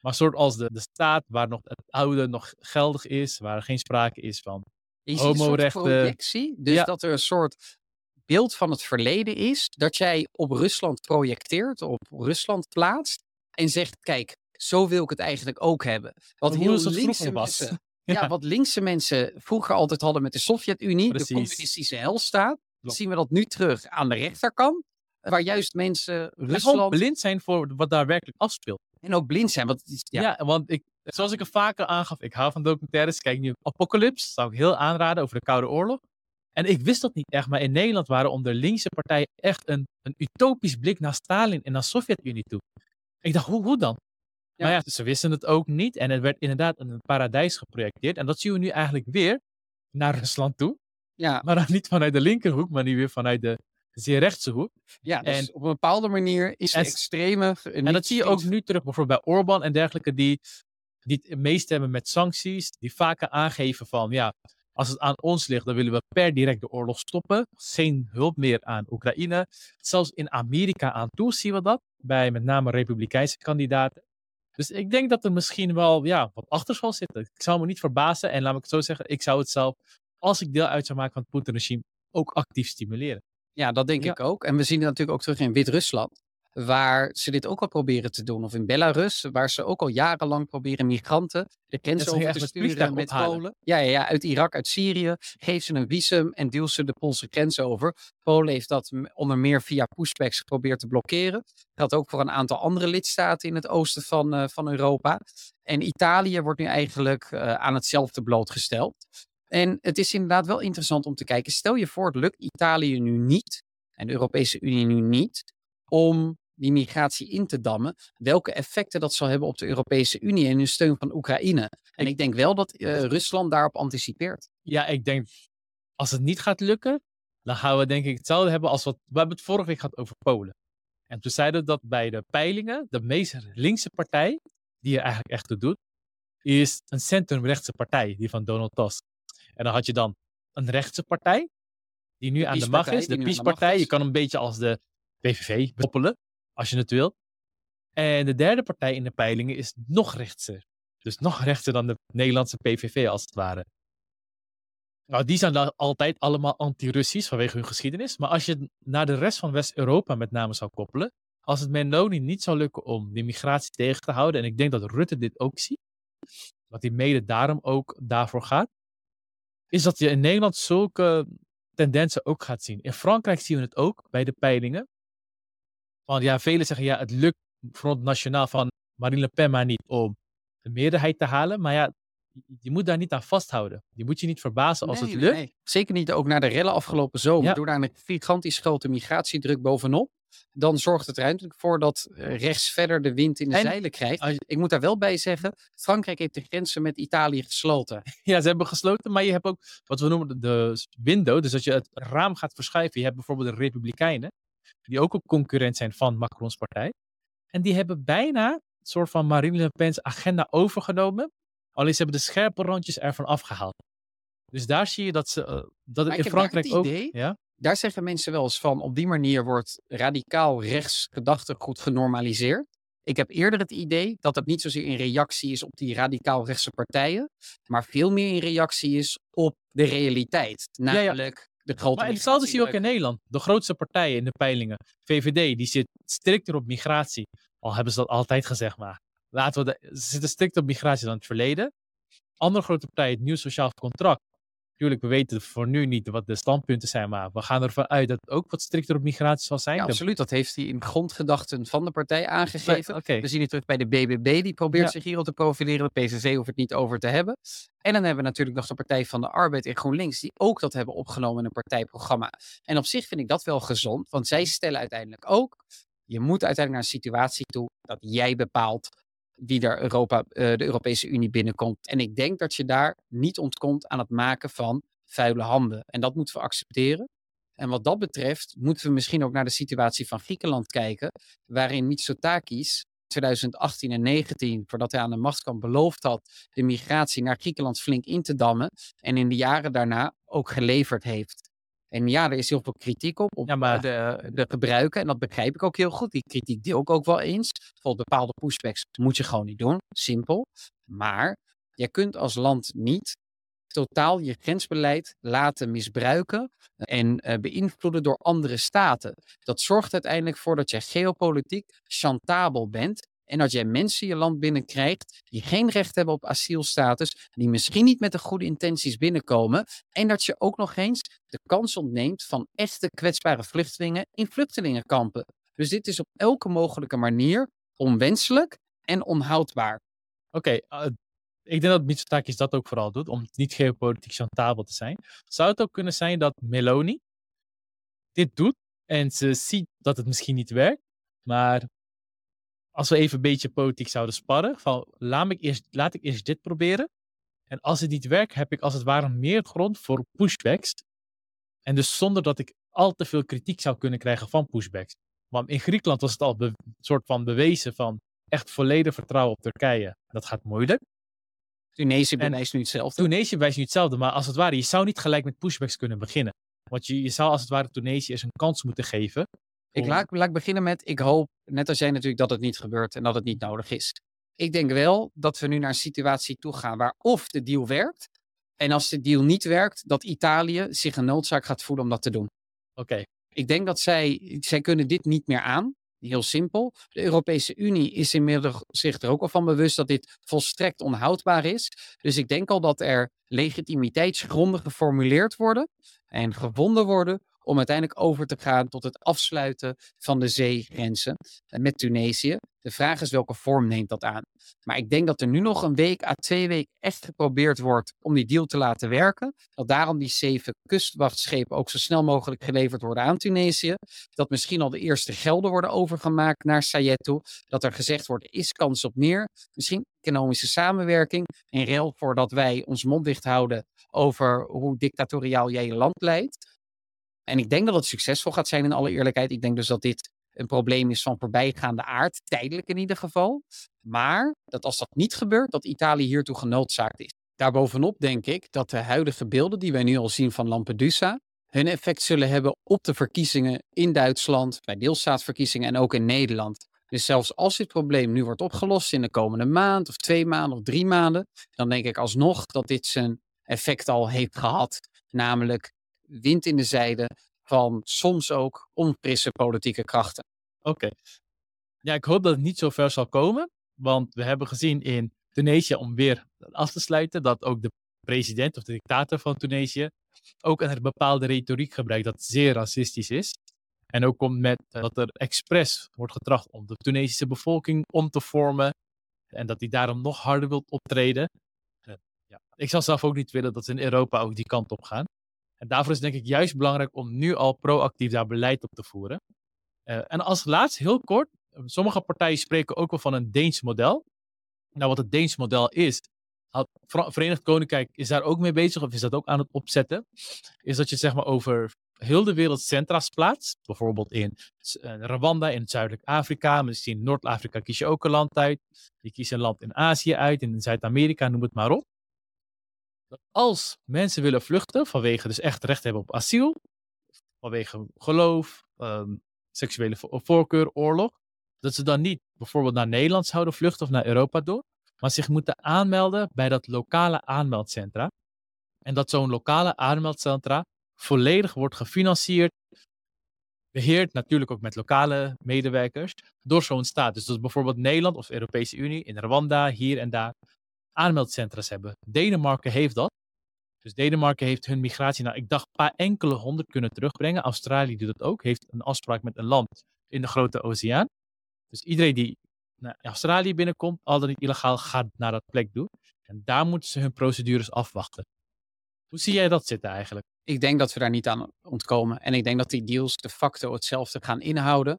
S1: Maar een soort als de, de staat waar nog het oude nog geldig is, waar er geen sprake is van
S2: een soort
S1: Homorechten.
S2: projectie. Dus
S1: Ja.
S2: dat er een soort beeld van het verleden is. Dat jij op Rusland projecteert, op Rusland plaatst. En zegt, kijk, zo wil ik het eigenlijk ook hebben. Wat heel linkse
S1: was.
S2: mensen...
S1: Ja.
S2: Ja, wat linkse mensen vroeger altijd hadden met de Sovjet-Unie, de communistische helstaat,
S1: Klopt.
S2: zien we dat nu terug aan de rechterkant. Waar juist mensen Rusland
S1: blind zijn voor wat daar werkelijk afspeelt.
S2: En ook blind zijn. Want ja,
S1: Ja, want ik, zoals ik er vaker aangaf, ik hou van documentaires. Kijk nu Apocalypse, zou ik heel aanraden over de Koude Oorlog. En ik wist dat niet echt, maar in Nederland waren onder linkse partijen echt een, een utopisch blik naar Stalin en naar de Sovjet-Unie toe. Ik dacht, hoe, hoe dan?
S2: Ja.
S1: Maar ja, ze wisten het ook niet en het werd inderdaad een paradijs geprojecteerd. En dat zien we nu eigenlijk weer naar Rusland toe.
S2: ja,
S1: Maar dan niet vanuit de linkerhoek, maar nu weer vanuit de zeer rechtse hoek.
S2: ja, dus
S1: En-
S2: op een bepaalde manier is
S1: En-
S2: extreme...
S1: En dat zie je ook nu terug, bijvoorbeeld bij Orbán en dergelijke, die, die het meestemmen met sancties, die vaker aangeven van, ja, als het aan ons ligt, dan willen we per direct de oorlog stoppen. Geen hulp meer aan Oekraïne. Zelfs in Amerika aan toe zien we dat, bij met name republikeinse kandidaten. Dus ik denk dat er misschien wel ja, wat achter zal zitten. Ik zou me niet verbazen, en laat me het zo zeggen, ik zou het zelf, als ik deel uit zou maken van het Poetin-regime, ook actief stimuleren.
S2: Ja, dat denk
S1: Ja.
S2: ik ook. En we zien het natuurlijk ook terug in Wit-Rusland. waar ze dit ook al proberen te doen. Of in Belarus, waar ze ook al jarenlang proberen migranten de grens over te sturen met
S1: ophalen.
S2: Polen. Ja, ja, ja, uit Irak, uit Syrië. Geef ze een visum en duw ze de Poolse grens over. Polen heeft dat onder meer via pushbacks geprobeerd te blokkeren. Geldt ook voor een aantal andere lidstaten in het oosten van, eh, van Europa. En Italië wordt nu eigenlijk eh, aan hetzelfde blootgesteld. En het is inderdaad wel interessant om te kijken. Stel je voor, het lukt Italië nu niet, en de Europese Unie nu niet, om die migratie in te dammen. Welke effecten dat zal hebben op de Europese Unie en hun steun van Oekraïne. En ik denk wel dat eh, Rusland daarop anticipeert.
S1: Ja, ik denk, als het niet gaat lukken, dan gaan we denk ik hetzelfde hebben als wat, we hebben het vorige week gehad over Polen. En toen zeiden we dat bij de peilingen, de meest linkse partij, die er eigenlijk echt toe doet, is een centrumrechtse partij, die van Donald Tusk. En dan had je dan een rechtse partij, die nu
S2: De
S1: aan de macht is, de PiS-partij. Je kan een beetje als de PVV bekoppelen, als je het wil. En de derde partij in de peilingen is nog rechtser. Dus nog rechtser dan de Nederlandse PVV, als het ware. Nou, die zijn dan altijd allemaal anti-Russisch vanwege hun geschiedenis. Maar als je het naar de rest van West-Europa met name zou koppelen. Als het Meloni niet zou lukken om die migratie tegen te houden. En ik denk dat Rutte dit ook ziet. Dat hij mede daarom ook daarvoor gaat. Is dat je in Nederland zulke tendensen ook gaat zien. In Frankrijk zien we het ook bij de peilingen. Want ja, velen zeggen ja, het lukt Front Nationaal van Marine Le Pen maar niet om de meerderheid te halen. Maar ja, je- moet daar niet aan vasthouden. Je moet je niet verbazen als
S2: Nee,
S1: het lukt.
S2: nee. Zeker niet ook na de rellen afgelopen zomer.
S1: Ja.
S2: Door daar een gigantisch grote migratiedruk bovenop. Dan zorgt het er uiteindelijk voor dat eh, rechts verder de wind in de
S1: En
S2: zeilen krijgt.
S1: als je-
S2: Ik moet daar wel bij zeggen, Frankrijk heeft de grenzen met Italië gesloten.
S1: Ja, ze hebben gesloten, maar je hebt ook wat we noemen de window. Dus dat je het raam gaat verschuiven. Je hebt bijvoorbeeld de Republikeinen, die ook een concurrent zijn van Macrons partij. En die hebben bijna een soort van Marine Le Pen's agenda overgenomen. Alleen ze hebben de scherpe randjes ervan afgehaald. Dus daar zie je dat, ze, eh, dat het
S2: ik
S1: in Frankrijk
S2: het
S1: ook...
S2: idee-
S1: Ja?
S2: Daar zeggen mensen wel eens van, op die manier wordt radicaal rechts gedachtegoed genormaliseerd. Ik heb eerder het idee dat het niet zozeer in reactie is op die radicaal rechtse partijen, maar veel meer in reactie is op de realiteit.
S1: ja.
S2: Namelijk de grote
S1: Maar hetzelfde zie je ook in. Nederland. De grootste partijen in de peilingen, VVD, die zit strikter op migratie. Al hebben ze dat altijd gezegd, maar laten we de, ze zitten strikter op migratie dan het verleden. Andere grote partijen, het Nieuw Sociaal Contract. Tuurlijk, we weten voor nu niet wat de standpunten zijn, maar we gaan ervan uit dat het ook wat strikter op migratie zal zijn.
S2: Ja, absoluut. Dat heeft hij in grondgedachten van de partij aangegeven. We zien het terug bij de BBB, die probeert
S1: Ja.
S2: zich hierop te profileren. De PCC hoeft het niet over te hebben. En dan hebben we natuurlijk nog de Partij van de Arbeid en GroenLinks, die ook dat hebben opgenomen in een partijprogramma. En op zich vind ik dat wel gezond, want zij stellen uiteindelijk ook, je moet uiteindelijk naar een situatie toe dat jij bepaalt wie er Europa, eh, de Europese Unie binnenkomt. En ik denk dat je daar niet ontkomt aan het maken van vuile handen. En dat moeten we accepteren. En wat dat betreft moeten we misschien ook naar de situatie van Griekenland kijken, waarin Mitsotakis 2018 en 19, voordat hij aan de macht kwam, beloofd had de migratie naar Griekenland flink in te dammen. En in de jaren daarna ook geleverd heeft. En ja, er is heel veel kritiek op, op
S1: Ja, maar-
S2: eh, de, de gebruiken. En dat begrijp ik ook heel goed. Die kritiek deel ik ook wel eens. Bijvoorbeeld bepaalde pushbacks moet je gewoon niet doen. Simpel. Maar je kunt als land niet totaal je grensbeleid laten misbruiken en eh, beïnvloeden door andere staten. Dat zorgt uiteindelijk voor dat je geopolitiek chantabel bent en dat jij mensen je land binnenkrijgt die geen recht hebben op asielstatus, die misschien niet met de goede intenties binnenkomen en dat je ook nog eens de kans ontneemt van echte kwetsbare vluchtelingen in vluchtelingenkampen. Dus dit is op elke mogelijke manier onwenselijk en onhoudbaar.
S1: Oké, eh, ik denk dat Mitsotakis dat ook vooral doet, om niet geopolitiek chantabel te zijn. Zou het ook kunnen zijn dat Meloni dit doet en ze ziet dat het misschien niet werkt, maar als we even een beetje politiek zouden sparren, van laat ik eerst, laat ik eerst dit proberen. En als het niet werkt, heb ik als het ware meer grond voor pushbacks. En dus zonder dat ik al te veel kritiek zou kunnen krijgen van pushbacks. Want in Griekenland was het al een soort van bewezen van echt volledig vertrouwen op Turkije. Dat gaat moeilijk.
S2: Tunesië bewijst nu hetzelfde.
S1: Tunesië wijst nu hetzelfde, maar als het ware, je zou niet gelijk met pushbacks kunnen beginnen. Want je, je zou als het ware Tunesië eens een kans moeten geven.
S2: Ik laat, laat ik beginnen met, ik hoop, net als jij natuurlijk, dat het niet gebeurt en dat het niet nodig is. Ik denk wel dat we nu naar een situatie toe gaan waar of de deal werkt, en als de deal niet werkt, dat Italië zich een noodzaak gaat voelen om dat te doen.
S1: Oké,
S2: Ik denk dat zij, zij kunnen dit niet meer aan. Heel simpel. De Europese Unie is inmiddels zich er ook al van bewust dat dit volstrekt onhoudbaar is. Dus ik denk al dat er legitimiteitsgronden geformuleerd worden en gevonden worden om uiteindelijk over te gaan tot het afsluiten van de zeegrenzen eh, met Tunesië. De vraag is welke vorm neemt dat aan. Maar ik denk dat er nu nog een week à twee weken echt geprobeerd wordt om die deal te laten werken. Dat daarom die zeven kustwachtschepen ook zo snel mogelijk geleverd worden aan Tunesië. Dat misschien al de eerste gelden worden overgemaakt naar Sayed toe. Dat er gezegd wordt, is kans op meer. Misschien economische samenwerking. In ruil voordat wij ons mond dicht houden over hoe dictatoriaal jij je land leidt. En ik denk dat het succesvol gaat zijn in alle eerlijkheid. Ik denk dus dat dit een probleem is van voorbijgaande aard, tijdelijk in ieder geval. Maar dat als dat niet gebeurt, dat Italië hiertoe genoodzaakt is. Daarbovenop denk ik dat de huidige beelden die wij nu al zien van Lampedusa, hun effect zullen hebben op de verkiezingen in Duitsland, bij deelstaatsverkiezingen en ook in Nederland. Dus zelfs als dit probleem nu wordt opgelost in de komende maand of twee maanden of drie maanden, dan denk ik alsnog dat dit zijn effect al heeft gehad. Namelijk wind in de zijde van soms ook onfrisse politieke krachten.
S1: Oké. Ja, ik hoop dat het niet zo ver zal komen. Want we hebben gezien in Tunesië, om weer af te sluiten, dat ook de president of de dictator van Tunesië ook een bepaalde retoriek gebruikt dat zeer racistisch is. En ook komt met uh, dat er expres wordt getracht om de Tunesische bevolking om te vormen. En dat hij daarom nog harder wil optreden. Uh, ja. Ik zou zelf ook niet willen dat ze in Europa ook die kant op gaan. En daarvoor is het denk ik juist belangrijk om nu al proactief daar beleid op te voeren. Uh, en als laatste, heel kort, sommige partijen spreken ook wel van een Deens model. Nou, wat het Deens model is, Verenigd Koninkrijk is daar ook mee bezig, of is dat ook aan het opzetten, is dat je zeg maar over heel de wereld centra's plaatst. Bijvoorbeeld in Rwanda, in zuidelijk Afrika, misschien in Noord-Afrika kies je ook een land uit. Je kiest een land in Azië uit, in Zuid-Amerika, noem het maar op als mensen willen vluchten vanwege dus echt recht hebben op asiel, vanwege geloof, um, seksuele voorkeur, oorlog, dat ze dan niet bijvoorbeeld naar Nederland zouden vluchten of naar Europa door, maar zich moeten aanmelden bij dat lokale aanmeldcentra. En dat zo'n lokale aanmeldcentra volledig wordt gefinancierd, beheerd natuurlijk ook met lokale medewerkers, door zo'n staat. Dus dat bijvoorbeeld Nederland of Europese Unie in Rwanda, hier en daar, aanmeldcentra's hebben. Denemarken heeft dat. Dus Denemarken heeft hun migratie, ik dacht, een paar enkele honderd kunnen terugbrengen. Australië doet dat ook, heeft een afspraak met een land in de grote oceaan. Dus iedereen die naar Australië binnenkomt, al dan niet illegaal, gaat naar dat plek doen. En daar moeten ze hun procedures afwachten. Hoe zie jij dat zitten eigenlijk?
S2: Ik denk dat we daar niet aan ontkomen. En ik denk dat die deals de facto hetzelfde gaan inhouden.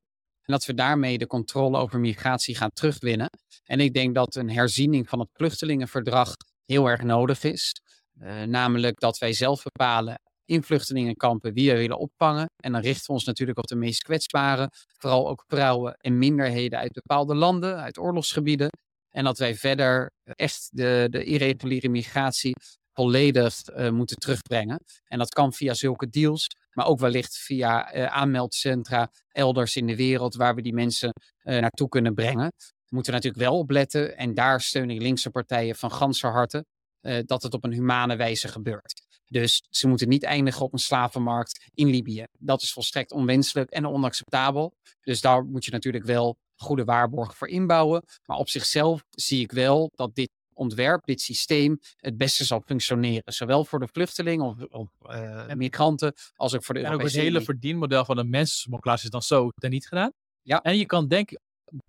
S2: En dat we daarmee de controle over migratie gaan terugwinnen. En ik denk dat een herziening van het vluchtelingenverdrag heel erg nodig is. Uh, namelijk dat wij zelf bepalen in vluchtelingenkampen wie we willen opvangen. En dan richten we ons natuurlijk op de meest kwetsbaren. Vooral ook vrouwen en minderheden uit bepaalde landen, uit oorlogsgebieden. En dat wij verder echt de, de irreguliere migratie volledig uh, moeten terugbrengen. En dat kan via zulke deals, maar ook wellicht via uh, aanmeldcentra elders in de wereld waar we die mensen uh, naartoe kunnen brengen. We moeten natuurlijk wel opletten, en daar steun ik linkse partijen van ganser harte, dat het op een humane wijze gebeurt. Dus ze moeten niet eindigen op een slavenmarkt in Libië. Dat is volstrekt onwenselijk en onacceptabel. Dus daar moet je natuurlijk wel goede waarborgen voor inbouwen. Maar op zichzelf zie ik wel dat dit ontwerp, dit systeem, het beste zal functioneren. Zowel voor de vluchtelingen of, of uh, migranten als ook voor de
S1: En ook het hele verdienmodel van de mensensmokkelaars is dan zo niet gedaan.
S2: Ja.
S1: En je kan denk ik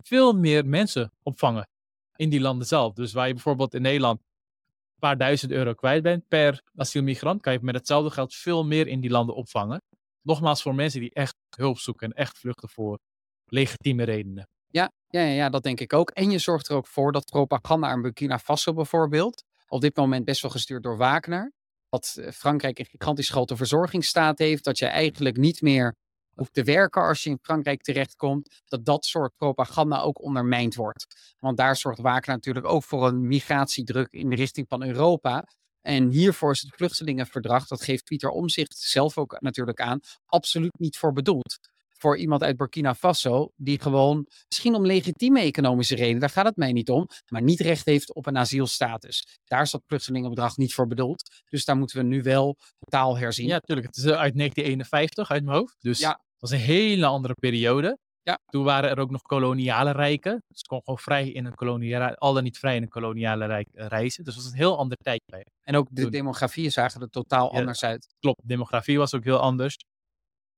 S1: veel meer mensen opvangen in die landen zelf. Dus waar je bijvoorbeeld in Nederland een paar duizend euro kwijt bent per asielmigrant, kan je met hetzelfde geld veel meer in die landen opvangen. Nogmaals voor mensen die echt hulp zoeken en echt vluchten voor legitieme redenen.
S2: Ja, ja, ja, dat denk ik ook. En je zorgt er ook voor dat propaganda in Burkina Faso bijvoorbeeld, op dit moment best wel gestuurd door Wagner, dat eh, Frankrijk een gigantisch grote verzorgingsstaat heeft, dat je eigenlijk niet meer hoeft te werken als je in Frankrijk terechtkomt, dat dat soort propaganda ook ondermijnd wordt. Want daar zorgt Wagner natuurlijk ook voor een migratiedruk in de richting van Europa. En hiervoor is het vluchtelingenverdrag, dat geeft Pieter Omzicht zelf ook natuurlijk aan, absoluut niet voor bedoeld voor iemand uit Burkina Faso, die gewoon, misschien om legitieme economische redenen, daar gaat het mij niet om, maar niet recht heeft op een asielstatus. Daar is dat vluchtelingenbedrag niet voor bedoeld. Dus daar moeten we nu wel taal herzien.
S1: Ja, natuurlijk. Het is uit 1951 uit mijn hoofd. Dus ja. dat is een hele andere periode.
S2: Ja.
S1: Toen waren er ook nog koloniale rijken. Dus kon gewoon vrij in een koloniale, al dan niet vrij in een koloniale rijk eh, reizen. Dus dat was een heel ander tijdperk.
S2: En ook de demografieën zagen er totaal
S1: Ja.
S2: anders uit.
S1: Klopt, demografie was ook heel anders.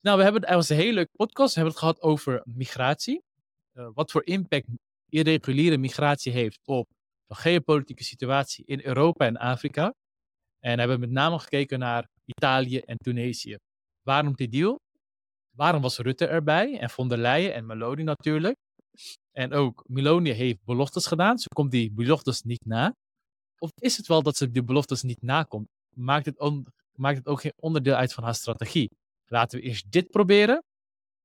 S1: Nou, we hebben, het was een hele leuke podcast. We hebben het gehad over migratie. Eh, wat voor impact irreguliere migratie heeft op de geopolitieke situatie in Europa en Afrika. En hebben met name gekeken naar Italië en Tunesië. Waarom die deal? Waarom was Rutte erbij? En von der Leyen en Meloni natuurlijk. En ook Meloni heeft beloftes gedaan. Ze komt die beloftes niet na. Of is het wel dat ze die beloftes niet nakomt? Maakt het, maakt het ook geen onderdeel uit van haar strategie? Laten we eerst dit proberen.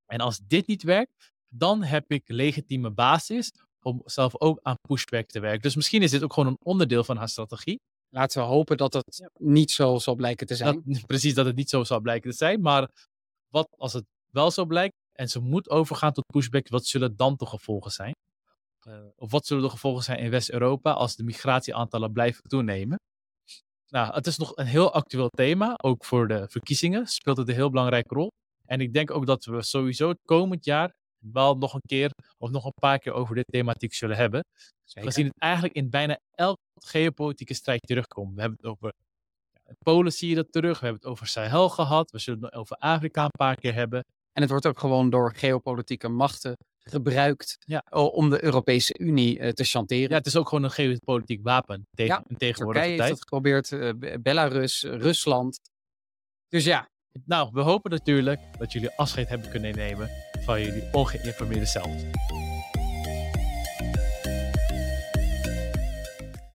S1: En als dit niet werkt, dan heb ik legitieme basis om zelf ook aan pushback te werken. Dus misschien is dit ook gewoon een onderdeel van haar strategie.
S2: Laten we hopen dat het niet zo zal blijken te zijn.
S1: Dat, precies dat het niet zo zal blijken te zijn. Maar wat als het wel zo blijkt en ze moet overgaan tot pushback, wat zullen dan de gevolgen zijn? Eh, of wat zullen de gevolgen zijn in West-Europa als de migratieaantallen blijven toenemen? Nou, het is nog een heel actueel thema. Ook voor de verkiezingen speelt het een heel belangrijke rol. En ik denk ook dat we sowieso het komend jaar wel nog een keer of nog een paar keer over dit thematiek zullen hebben.
S2: Zeker.
S1: We zien het eigenlijk in bijna elke geopolitieke strijd terugkomen. We hebben het over ja, Polen zie je dat terug. We hebben het over Sahel gehad. We zullen het nog over Afrika een paar keer hebben.
S2: En het wordt ook gewoon door geopolitieke machten gebruikt
S1: Ja.
S2: om de Europese Unie eh, te chanteren.
S1: Ja, het is ook gewoon een geopolitiek wapen tegen
S2: Ja,
S1: tegenwoordige
S2: Turkije heeft dat geprobeerd, eh, Be- Belarus, eh, Rusland. Dus ja,
S1: Nou, we hopen natuurlijk dat jullie afscheid hebben kunnen nemen van jullie ongeïnformeerde zelf.